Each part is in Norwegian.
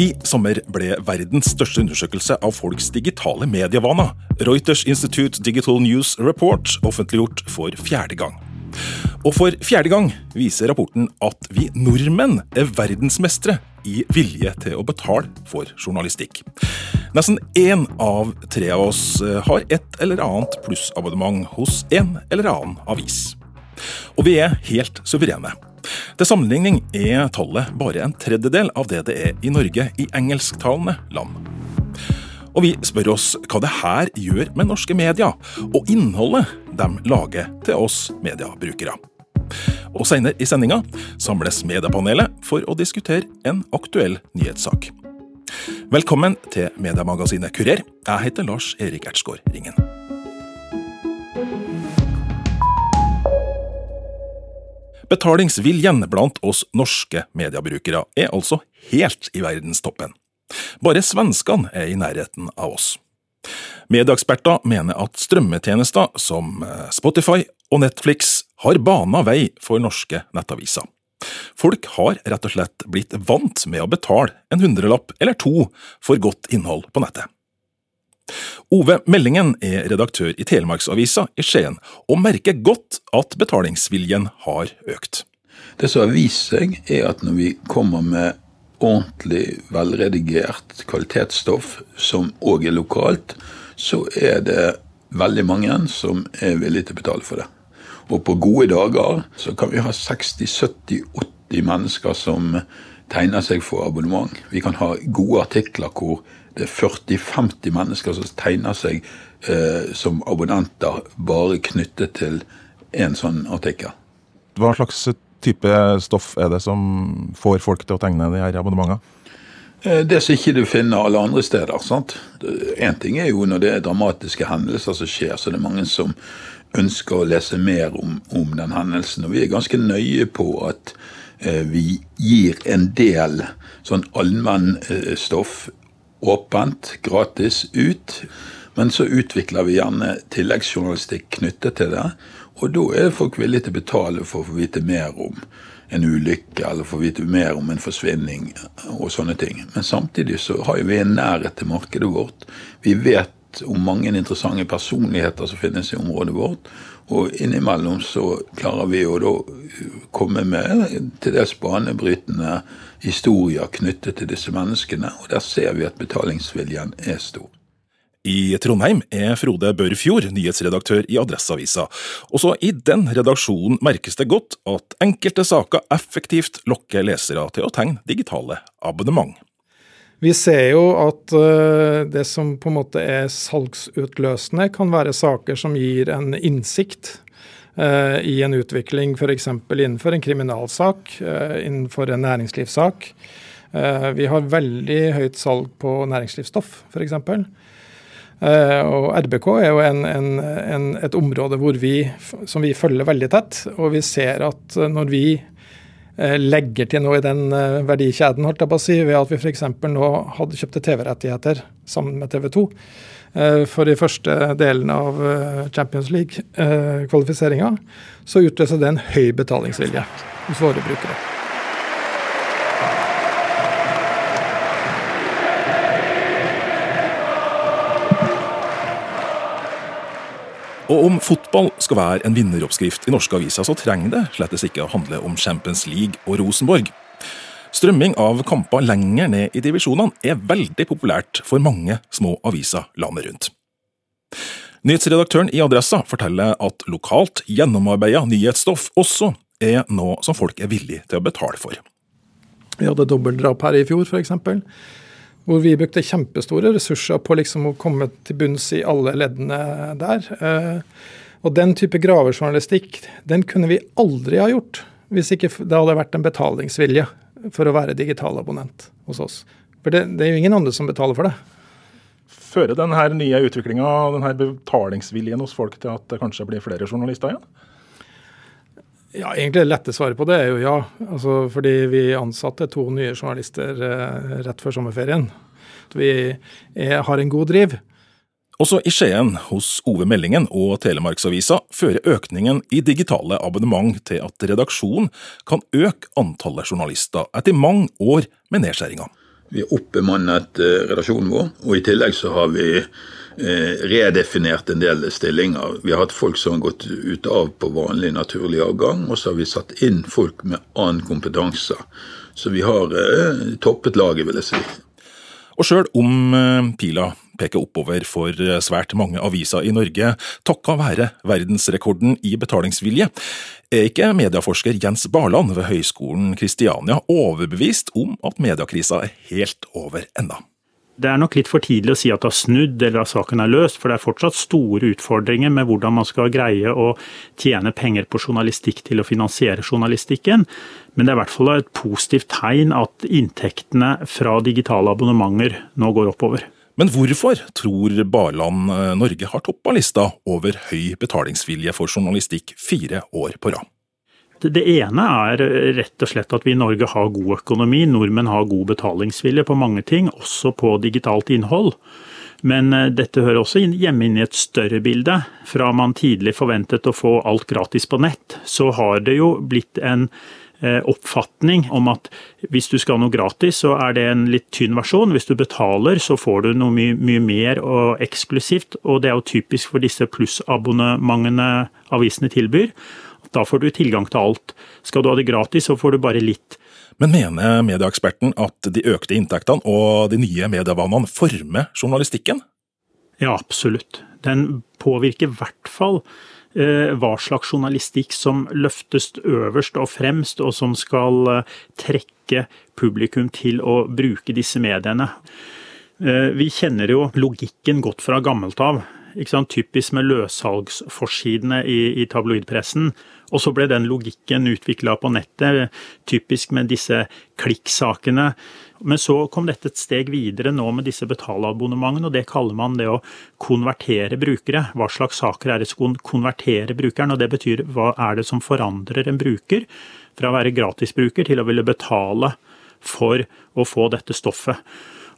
I sommer ble verdens største undersøkelse av folks digitale medievaner, Reuters Institute Digital News Report, offentliggjort for fjerde gang. Og for fjerde gang viser rapporten at vi nordmenn er verdensmestere i vilje til å betale for journalistikk. Nesten én av tre av oss eh, har et eller annet plussabonnement hos en eller annen avis. Og vi er helt suverene. Til sammenligning er tallet bare en tredjedel av det det er i Norge i engelsktalende land. Og vi spør oss hva det her gjør med norske medier, og innholdet de lager til oss mediebrukere. Og Senere i sendinga samles mediepanelet for å diskutere en aktuell nyhetssak. Velkommen til mediemagasinet Kurer. Jeg heter Lars Erik Ertsgaard Ringen. Betalingsviljen blant oss norske mediebrukere er altså helt i verdenstoppen. Bare svenskene er i nærheten av oss. Medieeksperter mener at strømmetjenester som eh, Spotify og Netflix har bana vei for norske nettaviser. Folk har rett og slett blitt vant med å betale en hundrelapp eller to for godt innhold på nettet. Ove Meldingen er redaktør i Telemarksavisa i Skien, og merker godt at betalingsviljen har økt. Det som har vist seg, er at når vi kommer med ordentlig velredigert kvalitetsstoff som òg er lokalt, så er det veldig mange som er villige til å betale for det. Og på gode dager så kan vi ha 60-70-80 mennesker som tegner seg for abonnement. Vi kan ha gode artikler hvor 40-50 mennesker som tegner seg eh, som abonnenter bare knyttet til én sånn artikkel. Hva slags type stoff er det som får folk til å tegne de her abonnementene? Eh, det som ikke du finner alle andre steder. sant? Én ting er jo når det er dramatiske hendelser som skjer, så det er mange som ønsker å lese mer om, om den hendelsen. Og vi er ganske nøye på at eh, vi gir en del sånn allmennstoff åpent, gratis, ut. Men så utvikler vi gjerne tilleggsjournalistikk knyttet til det. Og da er folk villige til å betale for å få vite mer om en ulykke, eller få vite mer om en forsvinning og sånne ting. Men samtidig så har vi en nærhet til markedet vårt. Vi vet om mange interessante personligheter som finnes i området vårt. Og innimellom så klarer vi å da komme med til dels banebrytende historier knyttet til disse menneskene, og der ser vi at betalingsviljen er stor. I Trondheim er Frode Børfjord nyhetsredaktør i Adresseavisa. Også i den redaksjonen merkes det godt at enkelte saker effektivt lokker lesere til å tegne digitale abonnement. Vi ser jo at eh, det som på en måte er salgsutløsende, kan være saker som gir en innsikt i en utvikling f.eks. innenfor en kriminalsak, eh, innenfor en næringslivssak. Eh, vi har veldig høyt salg på næringslivsstoff, f.eks. Og RBK er jo en, en, en, et område vi, som vi følger veldig tett. Og vi ser at når vi legger til noe i den verdikjeden, holdt jeg på å si, ved at vi f.eks. nå hadde kjøpte TV-rettigheter sammen med TV 2, Eh, for de første delene av eh, Champions League-kvalifiseringa, eh, så utløser det en høy betalingsvilje hos våre brukere. Og om fotball skal være en vinneroppskrift i norske aviser, så trenger det slettes ikke å handle om Champions League og Rosenborg. Strømming av kamper lenger ned i divisjonene er veldig populært for mange små aviser landet rundt. Nyhetsredaktøren i Adressa forteller at lokalt gjennomarbeida nyhetsstoff også er noe som folk er villige til å betale for. Vi hadde dobbeltdrap her i fjor, f.eks. Hvor vi brukte kjempestore ressurser på liksom å komme til bunns i alle leddene der. Eh, og den type gravejournalistikk den kunne vi aldri ha gjort hvis ikke det hadde vært en betalingsvilje for å være digital abonnent hos oss. For det, det er jo ingen andre som betaler for det. Fører denne nye utviklinga, denne betalingsviljen hos folk, til at det kanskje blir flere journalister igjen? Ja, egentlig det lette svaret på det er jo ja. Altså, fordi vi ansatte to nye journalister eh, rett før sommerferien. Vi er, har en god driv. Også i Skien, hos Ove Meldingen og Telemarksavisa, fører økningen i digitale abonnement til at redaksjonen kan øke antallet journalister etter mange år med nedskjæringer. Vi har oppbemannet eh, redaksjonen vår, og i tillegg så har vi eh, redefinert en del stillinger. Vi har hatt folk som har gått ut av på vanlig naturlig avgang, og så har vi satt inn folk med annen kompetanse. Så vi har eh, toppet laget, vil jeg si. Og sjøl om pila peker oppover for eh, svært mange aviser i Norge, takka være verdensrekorden i betalingsvilje, er ikke medieforsker Jens Barland ved Høgskolen Kristiania overbevist om at mediekrisa er helt over ennå. Det er nok litt for tidlig å si at det har snudd eller at saken er løst, for det er fortsatt store utfordringer med hvordan man skal greie å tjene penger på journalistikk til å finansiere journalistikken. Men det er i hvert fall et positivt tegn at inntektene fra digitale abonnementer nå går oppover. Men hvorfor tror Barland eh, Norge har toppa lista over høy betalingsvilje for journalistikk fire år på rad? Det ene er rett og slett at vi i Norge har god økonomi. Nordmenn har god betalingsvilje på mange ting, også på digitalt innhold. Men eh, dette hører også hjemme inn i et større bilde. Fra man tidlig forventet å få alt gratis på nett, så har det jo blitt en eh, oppfatning om at hvis du skal ha noe gratis, så er det en litt tynn versjon. Hvis du betaler, så får du noe mye, mye mer og eksklusivt. Og det er jo typisk for disse plussabonnementene avisene tilbyr. Da får du tilgang til alt. Skal du ha det gratis, så får du bare litt. Men mener medieeksperten at de økte inntektene og de nye medievanene former journalistikken? Ja, absolutt. Den påvirker i hvert fall eh, hva slags journalistikk som løftes øverst og fremst, og som skal eh, trekke publikum til å bruke disse mediene. Eh, vi kjenner jo logikken godt fra gammelt av. Typisk med løssalgsforsidene i, i tabloidpressen. Og så ble den logikken utvikla på nettet, typisk med disse klikksakene. Men så kom dette et steg videre nå med disse betaleabonnementene, og det kaller man det å konvertere brukere. Hva slags saker er det som konverterer brukeren? Og det betyr hva er det som forandrer en bruker fra å være gratisbruker til å ville betale for å få dette stoffet.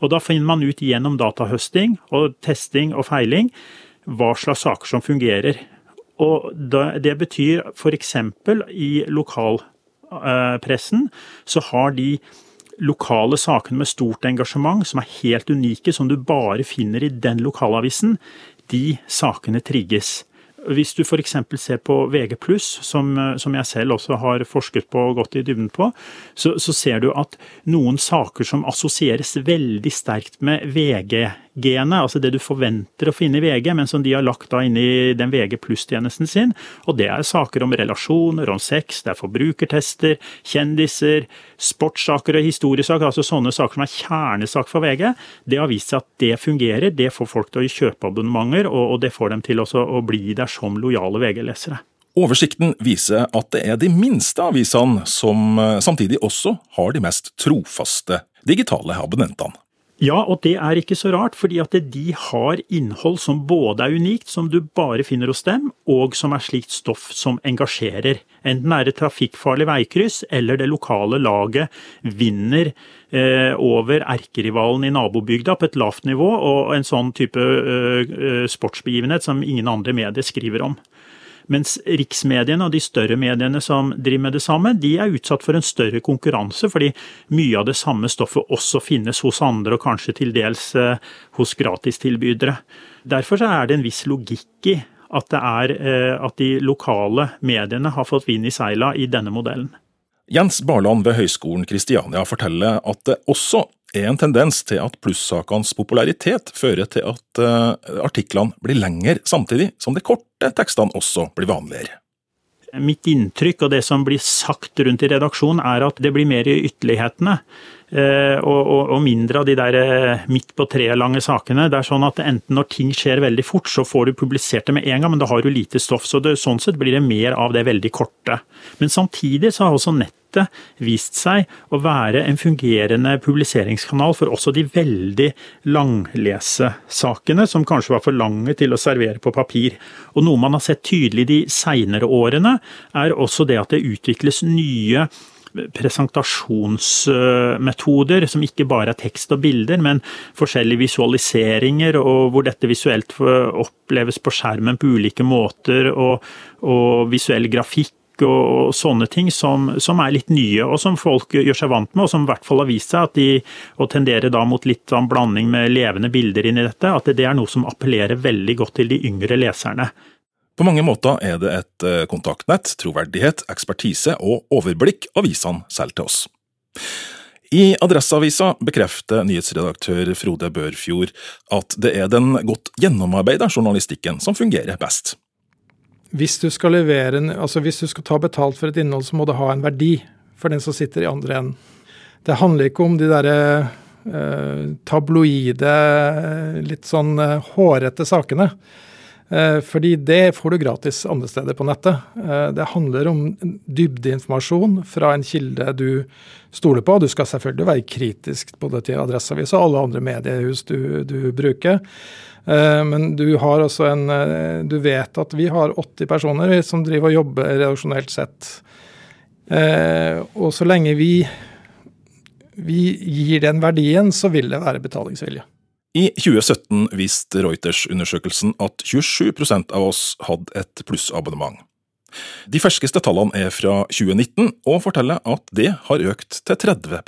Og da finner man ut gjennom datahøsting og testing og feiling hva slags saker som fungerer. Og Det betyr f.eks. i lokalpressen så har de lokale sakene med stort engasjement, som er helt unike, som du bare finner i den lokalavisen, de sakene trigges. Hvis du f.eks. ser på VG+, som, som jeg selv også har forsket på og gått i dybden på, så, så ser du at noen saker som assosieres veldig sterkt med VG-genet, altså det du forventer å finne i VG, men som de har lagt da inn i den VG pluss-tjenesten sin, og det er saker om relasjoner, om sex, det er forbrukertester, kjendiser, sportssaker og historiesaker, altså sånne saker som er kjernesak for VG, det har vist seg at det fungerer, det får folk til å kjøpe abonnementer, og, det får dem til å bli der som lojale VG-lesere. Oversikten viser at det er de minste avisene som eh, samtidig også har de mest trofaste digitale abonnentene. Ja, og det er ikke så rart, fordi at de har innhold som både er unikt, som du bare finner hos dem, og som er slikt stoff som engasjerer. Enten er det trafikkfarlig veikryss, eller det lokale laget vinner eh, over erkerivalen i nabobygda på et lavt nivå, og en sånn type eh, eh sportsbegivenhet som ingen andre medier skriver om. Mens riksmediene og de større mediene som driver med det samme, de er utsatt for en større konkurranse, fordi mye av det samme stoffet også finnes hos andre, og kanskje til dels eh, hos gratistilbydere. Derfor er det en viss logikk i at, det er, eh, at de lokale mediene har fått vind i seila i denne modellen. Jens Barland ved Høgskolen Kristiania forteller at det også er en tendens til at plussakenes popularitet fører til at uh, artiklene blir lengre, samtidig som de korte tekstene også blir vanligere. Mitt inntrykk og det som blir sagt rundt i redaksjonen, er at det blir mer i ytterlighetene. Uh, og, og, og, mindre av de der uh, midt på treet lange sakene. Det er sånn at enten når ting skjer veldig fort, så får du publisert det med en gang, men da har du lite stoff. Så det, sånn sett blir det mer av det veldig korte. Men samtidig så har også nett nettet vist seg å være en fungerende publiseringskanal for også de veldig langlesesakene, som kanskje var for lange til å servere på papir. Og Noe man har sett tydelig de seinere årene, er også det at det utvikles nye presentasjonsmetoder som ikke bare er tekst og bilder, men forskjellige visualiseringer, og hvor dette visuelt oppleves på skjermen på ulike måter, og, og visuell grafikk og sånne ting som, som, er litt nye, og som folk gjør seg vant med, og som i hvert fall har vist seg at de, å tendere da mot litt sånn blanding med levende bilder inn i dette, at det er noe som appellerer veldig godt til de yngre leserne. På mange måter er det et eh, kontaktnett, troverdighet, ekspertise og overblikk avisene selger til oss. I Adresseavisa bekrefter nyhetsredaktør Frode Børfjord at det er den godt gjennomarbeida journalistikken som fungerer best. Hvis du skal levere, altså hvis du skal ta betalt for et innhold, så må det ha en verdi for den som sitter i andre enden. Det handler ikke om de derre eh, tabloide, litt sånn eh, hårete sakene. Eh, fordi det får du gratis andre steder på nettet. Eh, det handler om dybdeinformasjon fra en kilde du stoler på. Du skal selvfølgelig være kritisk både til Adresseavisa og alle andre mediehus du, du bruker. Eh, men du har også en Du vet at vi har 80 personer som driver og jobber redaksjonelt sett. Og så lenge vi, vi gir den verdien, så vil det være betalingsvilje. I 2017 viste Reuters-undersøkelsen at 27% av oss hadde et plussabonnement. De ferskeste tallene er fra 2019 og forteller at det har økt til 30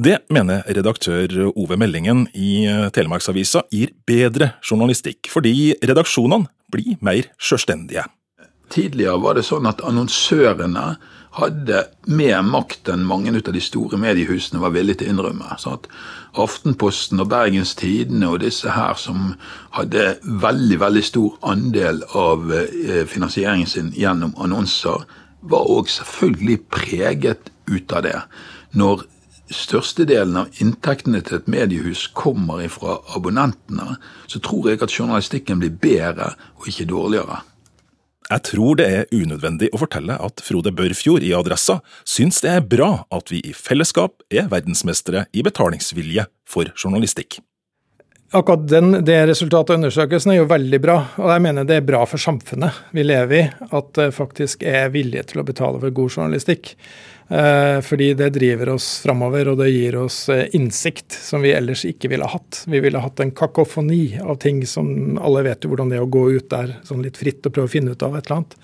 Det mener redaktør Ove Meldingen i Telemarksavisa gir bedre journalistikk, fordi redaksjonene blir mer selvstendige. Tidligere var det sånn at annonsørene hadde mer makt enn mange av de store mediehusene var villige til å innrømme. Sånn Aftenposten og Bergens Tidende og disse her som hadde veldig veldig stor andel av eh, finansieringen sin gjennom annonser, var òg selvfølgelig preget ut av det. Når størstedelen av inntektene til et mediehus kommer ifra abonnentene, så tror jeg at journalistikken blir bedre og ikke dårligere. Jeg tror det er unødvendig å fortelle at Frode Børfjord i Adressa syns det er bra at vi i fellesskap er verdensmestere i betalingsvilje for journalistikk. Akkurat den, det resultatet av undersøkelsen er jo veldig bra, og jeg mener det er bra for samfunnet vi lever i, at det faktisk er vilje til å betale for god journalistikk. Eh, fordi det driver oss framover, og det gir oss eh, innsikt som vi ellers ikke ville hatt. Vi ville hatt en kakofoni av ting som alle vet jo hvordan det er å gå ut der sånn litt fritt og prøve å finne ut av et eller annet.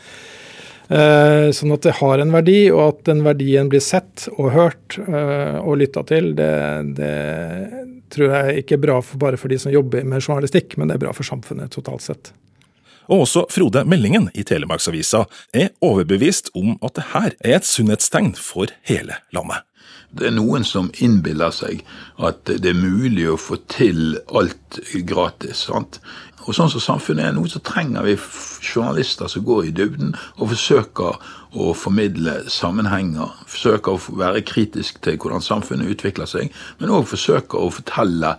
Eh, sånn at det har en verdi, og at den verdien blir sett og hørt og lytta til, det, det, tror jeg ikke er bra for, bare for de som jobber med journalistikk, men det er bra for samfunnet totalt sett. Og også Frode Meldingen i Telemarksavisa er overbevist om at det her er et sunnhetstegn for hele landet. Det er noen som innbiller seg at det er mulig å få til alt gratis. sant? Og sånn som samfunnet er nå, så trenger vi journalister som går i dybden og forsøker å formidle sammenhenger. Forsøker å være kritisk til hvordan samfunnet utvikler seg, men òg forsøker å fortelle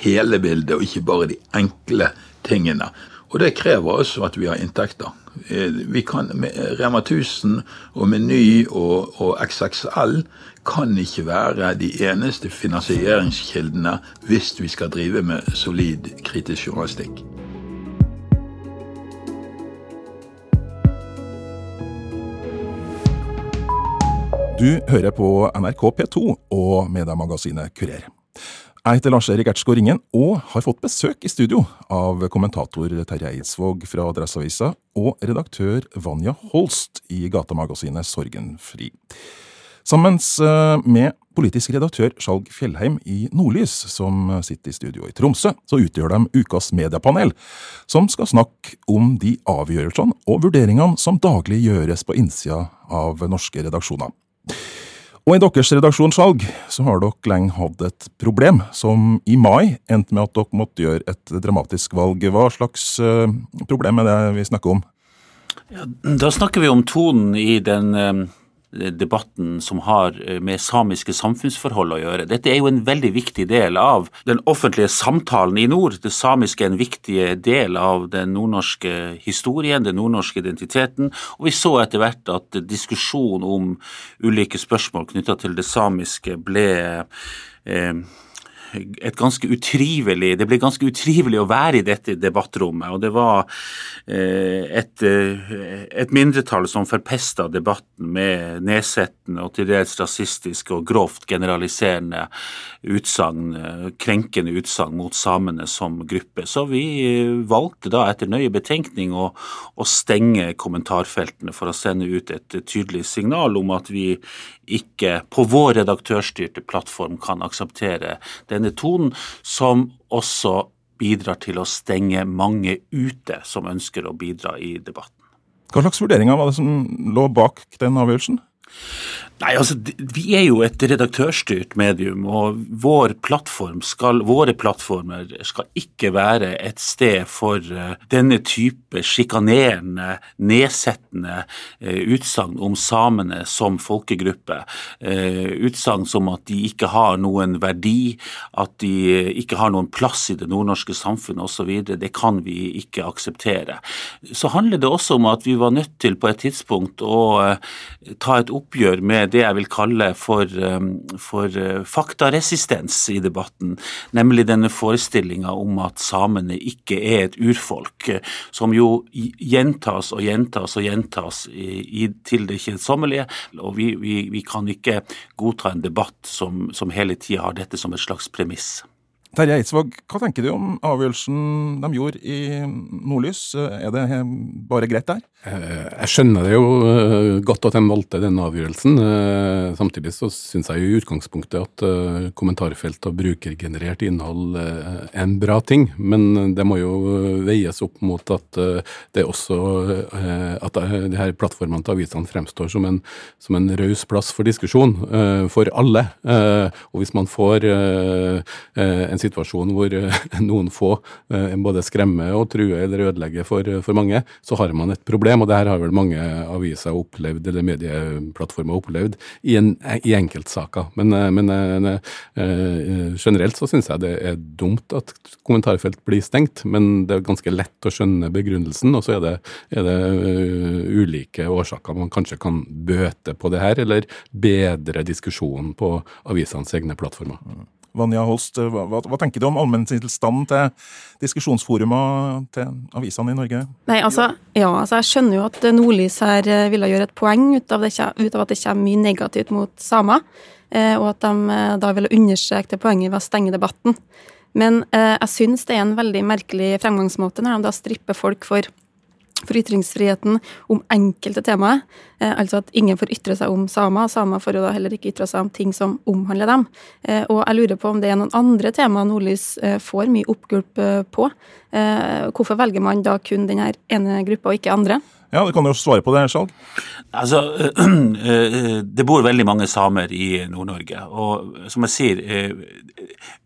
hele bildet, og ikke bare de enkle tingene. Og det krever også at vi har inntekter. Eh, vi kan, Rema 1000 og Meny og, og XXL kan ikke være de eneste finansieringskildene hvis vi skal drive med solid kritisk journalistikk. Du hører på NRK P2 og mediemagasinet Kurer. Jeg heter Lars-Erik Ertsgaard Ringen og har fått besøk i studio av kommentator Terje Eidsvåg fra Adresseavisa og redaktør Vanja Holst i gatemagasinet Sorgenfri. Sammen eh, med politisk redaktør Skjalg Fjellheim i Nordlys, som sitter i studio i Tromsø, så utgjør de ukas mediepanel, som skal snakke om de avgjørelsene og vurderingene som daglig gjøres på innsida av norske redaksjoner. Og i deres redaksjonssalg så har dere lenge hatt et problem, som i mai endte med at dere måtte gjøre et dramatisk valg. Hva slags uh, problem er det vi snakker om? Ja, da snakker vi om tonen i den uh, debatten som har eh, med samiske samfunnsforhold å gjøre. Dette er jo en veldig viktig del av den offentlige samtalen i nord. Det samiske er en viktig del av den nordnorske historien, den nordnorske identiteten. Og vi så etter hvert at diskusjon om ulike spørsmål knytta til det samiske ble eh, et ganske utrivelig Det ble ganske utrivelig å være i dette debattrommet. Og det var et, et mindretall som forpesta debatten med nedsettende og til dels rasistiske og grovt generaliserende utsagn, krenkende utsagn mot samene som gruppe. Så vi valgte da etter nøye betenkning å, å stenge kommentarfeltene for å sende ut et tydelig signal om at vi ikke på vår redaktørstyrte plattform kan akseptere denne tonen, som også bidrar til å stenge mange ute som ønsker å bidra i debatten. Hva slags vurderinger var det som lå bak den avgjørelsen? Nei, altså, Vi er jo et redaktørstyrt medium, og vår plattform skal, våre plattformer skal ikke være et sted for uh, denne type sjikanerende, nedsettende uh, utsagn om samene som folkegruppe. Uh, utsagn som at de ikke har noen verdi, at de ikke har noen plass i det nordnorske samfunnet osv. Det kan vi ikke akseptere. Så handler det også om at vi var nødt til på et tidspunkt å ta et oppgjør med det jeg vil kalle for, um, for uh, faktaresistens i debatten, nemlig denne forestillinga om at samene ikke er et urfolk, som jo gjentas og gjentas og gjentas i, i, til det kjedsommelige. Og vi, vi, vi, kan ikke godta en debatt som, som hele tida har dette som et slags premiss. Terje Eidsvåg, hva tenker du om avgjørelsen de gjorde i Nordlys? Er det bare greit der? Eh, jeg skjønner det jo eh, godt at de valgte den avgjørelsen. Eh, samtidig så syns jeg jo i utgangspunktet at kommentarfelt og brukergenerert innhold er en bra ting. Men det må jo veies opp mot at det også at de her plattformene til avisene fremstår som en, som en raus plass for diskusjon for alle. Og hvis man får en en situasjon hvor eh, noen få eh, både skremmer og truer eller ødelegger for, for mange, så har man et problem. Og det her har vel mange aviser opplevd, eller medieplattformer opplevd, i, en, i enkeltsaker. Men, eh, men generelt så syns jeg det er dumt at kommentarfelt blir stengt, men det er ganske lett å skjønne begrunnelsen. Og så er det, er det ulike årsaker man kanskje kan bøte på det her, eller bedre diskusjonen på avisenes egne plattformer. Vanja Holst, hva, hva, tenker du om allmenntilstanden til diskusjonsforuma til avisene i Norge? Nei, altså, ja, altså Jeg skjønner jo at Nordlys her eh, ville gjøre et poeng ut av, det, ut av at det kommer mye negativt mot samer, eh, og at de eh, da ville understreke det poenget ved å stenge debatten. Men jeg syns det er en veldig merkelig fremgangsmåte når de da stripper folk for for ytringsfriheten om enkelte temaer. Eh, altså at ingen får ytre seg om samer. Samer får jo da heller ikke ytre seg om ting som omhandler dem. Eh, og jeg lurer på om det er noen andre temaer Nordlys eh, får mye oppgulp eh, på. Eh, hvorfor velger man da kun denne ene gruppa og ikke andre? Ja, Du kan jo svare på det, Skjalg. Altså, Det bor veldig mange samer i Nord-Norge. Og som jeg sier,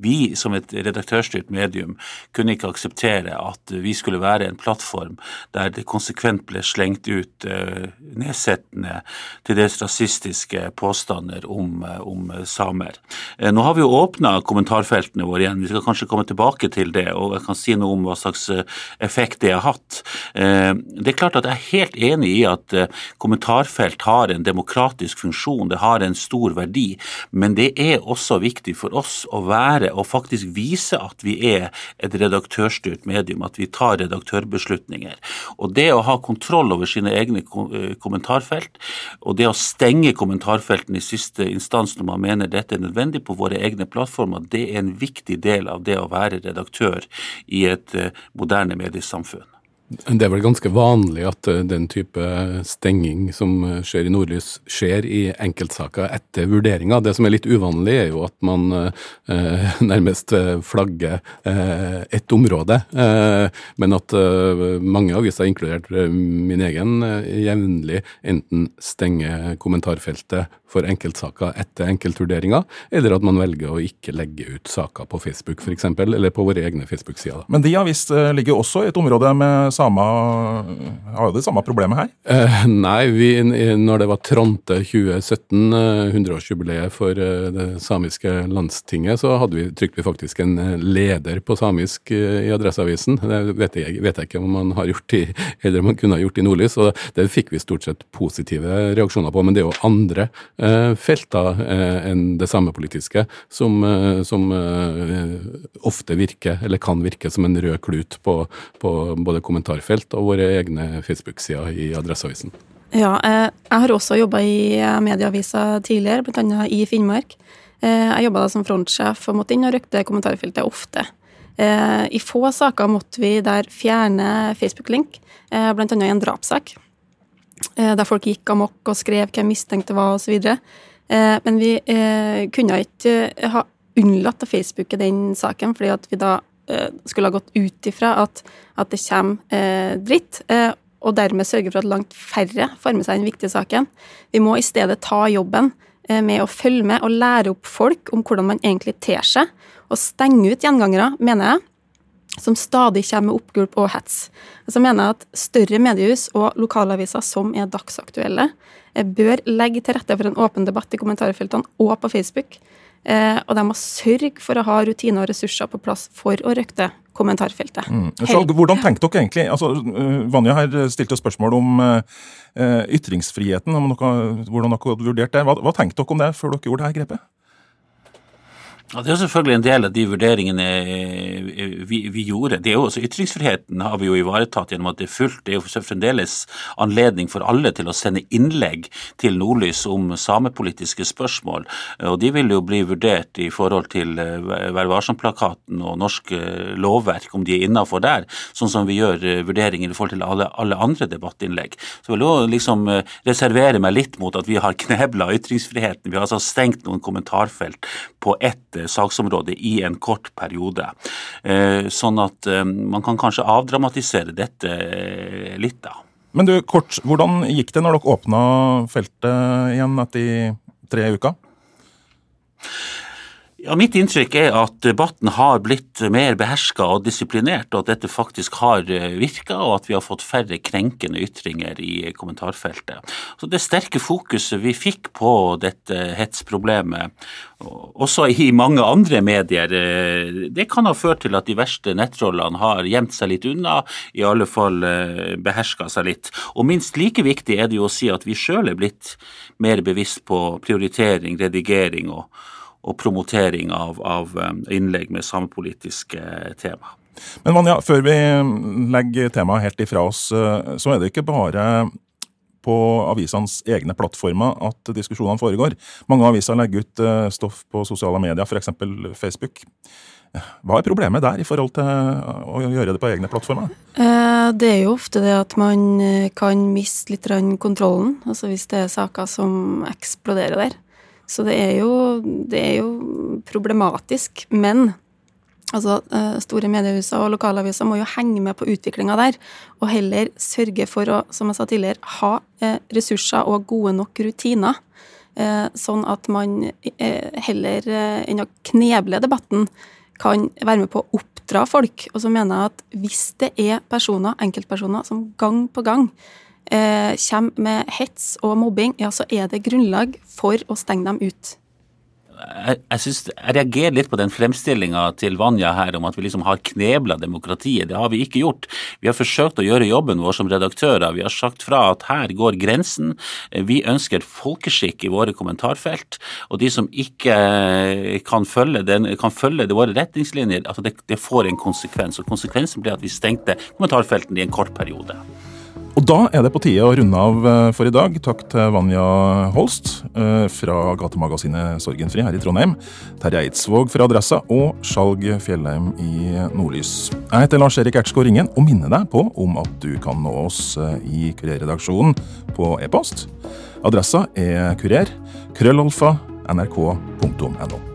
vi som et redaktørstyrt medium kunne ikke akseptere at vi skulle være en plattform der det konsekvent ble slengt ut nedsettende, til dels rasistiske påstander om, om samer. Nå har vi jo åpna kommentarfeltene våre igjen, vi skal kanskje komme tilbake til det. og jeg kan si noe om hva slags effekt det har hatt. Det er klart at jeg helt enig i at eh, kommentarfelt har en demokratisk funksjon, det har en stor verdi. Men det er også viktig for oss å være og faktisk vise at vi er et redaktørstyrt medium, at vi tar redaktørbeslutninger. Og det å ha kontroll over sine egne eh, kommentarfelt, og det å stenge kommentarfeltene i siste instans når man mener dette er nødvendig på våre egne plattformer, det er en viktig del av det å være redaktør i et eh, moderne mediesamfunn. Det er vel ganske vanlig at eh, den type stenging som eh, skjer i Nordlys, skjer i enkeltsaker etter vurderinger. Det som er litt uvanlig, er jo at man eh, nærmest flagger eh, ett område. Eh, men at eh, mange aviser, inkludert min egen, jevnlig enten stenger kommentarfeltet for enkeltsaker etter enkeltvurderinger, eller at man velger å ikke legge ut saker på Facebook f.eks., eller på våre egne Facebook-sider. Men de avis ligger også i et område med samer har det samme problemet her? Eh, nei, vi, når det var Tronte 2017, 100-årsjubileet for det samiske landstinget, så hadde vi, trykte vi faktisk en leder på samisk i Adresseavisen. Det vet jeg, vet jeg ikke om man har gjort i, eller om man kunne ha gjort i Nordlys. og Det fikk vi stort sett positive reaksjoner på. Men det er jo andre eh, felter eh, enn det samepolitiske som, eh, som ofte virker, eller kan virke, som en rød klut på, på både kommentarfelt og våre egne Facebook-sider i Adresseavisen. Ja, jeg har også jobba i medieaviser tidligere, bl.a. i Finnmark. Jeg jobba som frontsjef og måtte inn og røkte kommentarfeltet ofte. I få saker måtte vi der fjerne Facebook-link, bl.a. i en drapssak. Der folk gikk amok og skrev hvem mistenkte var osv. Men vi kunne ikke ha unnlatt å Facebooke den saken, fordi vi da eh, skulle ha gått ut ifra at, at det kommer eh, dritt, eh, og dermed sørge for at langt færre får med seg den viktige saken. Vi må i stedet ta jobben eh, med å følge med og lære opp folk om hvordan man egentlig ter seg, og stenge ut gjengangere, mener jeg, som stadig kommer med oppgulp og hets. Så mener jeg at større mediehus og lokalaviser som er dagsaktuelle, eh, bør legge til rette for en åpen debatt i kommentarfeltene og på Facebook. Eh, og de må sørge for å ha rutiner og ressurser på plass for å røkte kommentarfeltet. Mm. Så, hvordan tenkte dere egentlig? Altså, eh, Vanja her stilte spørsmål om uh, ytringsfriheten, om dere, hvordan dere hadde vurdert det. Hva, hva tenkte dere om det før dere gjorde dette grepet? Ja, Det er selvfølgelig en del av de vurderingene eh, vi, vi, gjorde. Det er jo også Ytringsfriheten har vi jo ivaretatt gjennom at det er fullt. Det er jo fremdeles anledning for alle til å sende innlegg til Nordlys om samepolitiske spørsmål. Og De vil jo bli vurdert i forhold til eh, Vær varsom-plakaten og norsk eh, lovverk, om de er innafor der. Sånn som vi gjør vurderinger i forhold til alle, alle andre debattinnlegg. Så jeg vil jo liksom reservere meg litt mot at vi har knebla ytringsfriheten. Vi har altså stengt noen kommentarfelt på ett saksområde i en kort periode. Eh, sånn at eh, man kan kanskje avdramatisere dette eh, litt, da. Men du, kort, hvordan gikk det når dere åpna feltet igjen etter tre uker? Ja, Mitt inntrykk er at debatten har blitt mer beherska og disiplinert, og at dette faktisk har eh, virka, og at vi har fått færre krenkende ytringer i kommentarfeltet. Så Det sterke fokuset vi fikk på dette hetsproblemet, også i mange andre medier, eh, det kan ha ført til at de verste nettrollene har gjemt seg litt unna, i alle fall eh, beherska seg litt. Og minst like viktig er det jo å si at vi sjøl er blitt mer bevisst på prioritering, redigering og og promotering av, av um, innlegg med samepolitiske tema. Men Vanja, før vi legger temaet helt ifra oss, eh, så er det ikke bare på avisenes egne plattformer at diskusjonene foregår. Mange aviser legger ut eh, stoff på sosiale medier, f.eks. Facebook. Hva er problemet der i forhold til å gjøre det på egne plattformer? Eh, det er jo ofte det at man kan miste litt kontrollen, altså hvis det er saker som eksploderer der. Så det er jo, det er jo problematisk. Men altså, eh, store mediehuser og lokalaviser må jo henge med på utviklinga der, og heller sørge for å, som jeg sa tidligere, ha eh, ressurser og gode nok rutiner. Eh, sånn at man heller enn å kneble debatten, kan være med på å oppdra folk. Og så mener jeg at hvis det er personer, enkeltpersoner, som gang på gang eh, kommer med hets og mobbing, ja, så er det grunnlag for å stenge dem ut. Jeg, jeg, synes, jeg reagerer litt på den fremstillinga til Vanja her om at vi liksom har knebla demokratiet. Det har vi ikke gjort. Vi har forsøkt å gjøre jobben vår som redaktører. Vi har sagt fra at her går grensen. Vi ønsker folkeskikk i våre kommentarfelt. Og de som ikke kan følge, den, kan følge våre retningslinjer, altså det, det får en konsekvens. Og konsekvensen ble at vi stengte kommentarfeltene i en kort periode. Og da er det på tide å runde av eh, for i dag. Takk til Vanja Holst eh, fra gatemagasinet Sorgenfri her i Trondheim, Terje Eidsvåg fra Adressa og Skjalg Fjellheim i Nordlys. Jeg heter Lars-Erik Ertsgaard Ringen og minner deg på om at du kan nå oss eh, i Kurerredaksjonen på e-post. Adressa er kurer. Krøllalfa nrk.no.